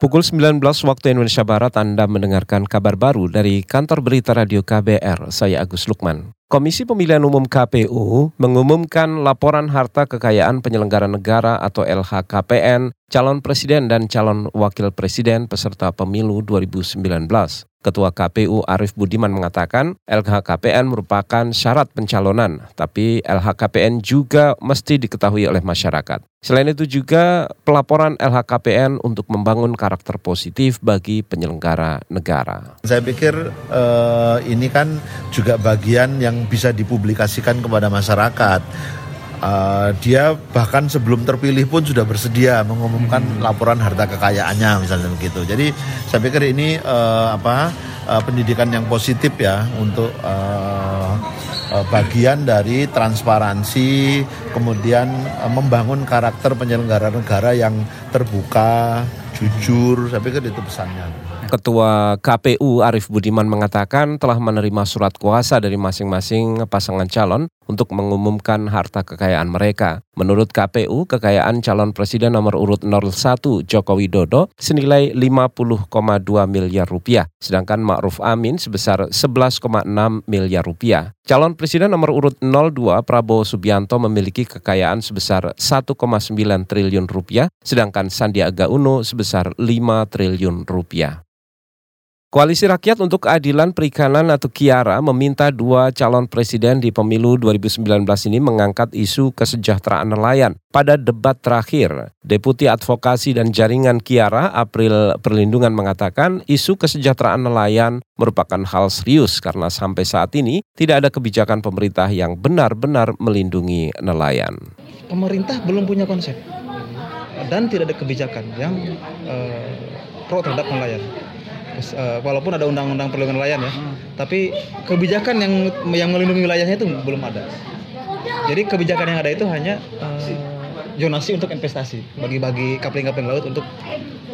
Pukul 19 waktu Indonesia Barat Anda mendengarkan kabar baru dari kantor berita radio KBR. Saya Agus Lukman. Komisi Pemilihan Umum KPU mengumumkan laporan harta kekayaan penyelenggara negara atau LHKPN, calon presiden dan calon wakil presiden peserta pemilu 2019. Ketua KPU Arief Budiman mengatakan LHKPN merupakan syarat pencalonan, tapi LHKPN juga mesti diketahui oleh masyarakat. Selain itu juga pelaporan LHKPN untuk membangun karakter positif bagi penyelenggara negara. Saya pikir eh, ini kan juga bagian yang bisa dipublikasikan kepada masyarakat Uh, dia bahkan sebelum terpilih pun sudah bersedia mengumumkan hmm. laporan harta kekayaannya misalnya begitu. Jadi saya pikir ini uh, apa uh, pendidikan yang positif ya untuk uh, uh, bagian dari transparansi kemudian uh, membangun karakter penyelenggara negara yang terbuka, jujur. Saya pikir itu pesannya. Ketua KPU Arief Budiman mengatakan telah menerima surat kuasa dari masing-masing pasangan calon untuk mengumumkan harta kekayaan mereka. Menurut KPU, kekayaan calon presiden nomor urut 01 Joko Widodo senilai 50,2 miliar rupiah, sedangkan Ma'ruf Amin sebesar 11,6 miliar rupiah. Calon presiden nomor urut 02 Prabowo Subianto memiliki kekayaan sebesar 1,9 triliun rupiah, sedangkan Sandiaga Uno sebesar 5 triliun rupiah. Koalisi Rakyat untuk Keadilan Perikanan atau Kiara meminta dua calon presiden di pemilu 2019 ini mengangkat isu kesejahteraan nelayan. Pada debat terakhir, Deputi Advokasi dan Jaringan Kiara April Perlindungan mengatakan isu kesejahteraan nelayan merupakan hal serius karena sampai saat ini tidak ada kebijakan pemerintah yang benar-benar melindungi nelayan. Pemerintah belum punya konsep dan tidak ada kebijakan yang uh, pro terhadap nelayan uh, walaupun ada undang-undang perlindungan nelayan ya, hmm. tapi kebijakan yang yang melindungi wilayahnya itu belum ada. Jadi kebijakan yang ada itu hanya uh, untuk investasi, bagi-bagi kapling-kapling laut untuk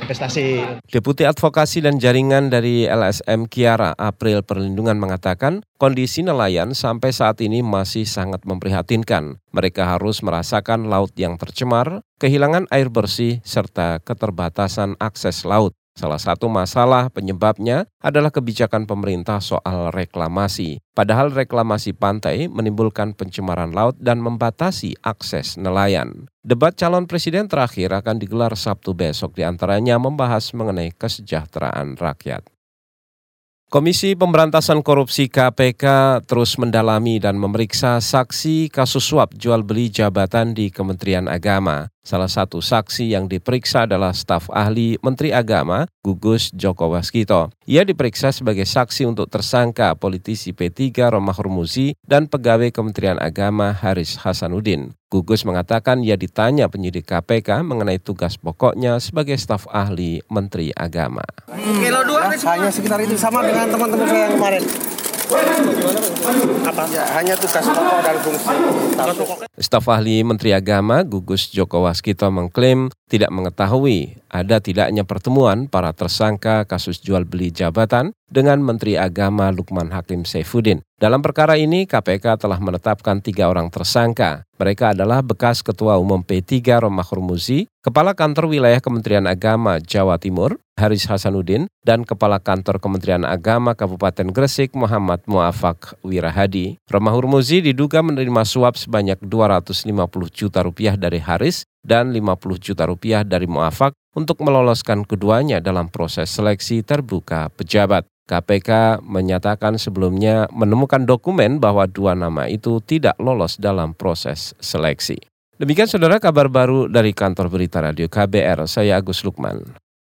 investasi. Deputi Advokasi dan Jaringan dari LSM Kiara April Perlindungan mengatakan kondisi nelayan sampai saat ini masih sangat memprihatinkan. Mereka harus merasakan laut yang tercemar, kehilangan air bersih, serta keterbatasan akses laut. Salah satu masalah penyebabnya adalah kebijakan pemerintah soal reklamasi. Padahal reklamasi pantai menimbulkan pencemaran laut dan membatasi akses nelayan. Debat calon presiden terakhir akan digelar Sabtu besok di antaranya membahas mengenai kesejahteraan rakyat. Komisi Pemberantasan Korupsi KPK terus mendalami dan memeriksa saksi kasus suap jual beli jabatan di Kementerian Agama. Salah satu saksi yang diperiksa adalah staf ahli Menteri Agama Gugus Joko Waskito. Ia diperiksa sebagai saksi untuk tersangka politisi P3 Romah Hurmuzi dan pegawai Kementerian Agama Haris Hasanuddin. Gugus mengatakan ia ditanya penyidik KPK mengenai tugas pokoknya sebagai staf ahli Menteri Agama. Hanya sekitar itu sama dengan teman-teman saya yang kemarin. Apa? Ya, hanya tugas pokok dan fungsi. Staf ahli Menteri Agama Gugus Joko Waskito mengklaim tidak mengetahui ada tidaknya pertemuan para tersangka kasus jual beli jabatan dengan Menteri Agama Lukman Hakim Saifuddin. Dalam perkara ini, KPK telah menetapkan tiga orang tersangka. Mereka adalah bekas Ketua Umum P3 Romah Hurmuzi, Kepala Kantor Wilayah Kementerian Agama Jawa Timur, Haris Hasanuddin, dan Kepala Kantor Kementerian Agama Kabupaten Gresik Muhammad Muafak Wirahadi. Romah Hurmuzi diduga menerima suap sebanyak 250 juta rupiah dari Haris dan 50 juta rupiah dari Muafak untuk meloloskan keduanya dalam proses seleksi terbuka pejabat. KPK menyatakan sebelumnya menemukan dokumen bahwa dua nama itu tidak lolos dalam proses seleksi. Demikian saudara kabar baru dari kantor berita radio KBR, saya Agus Lukman.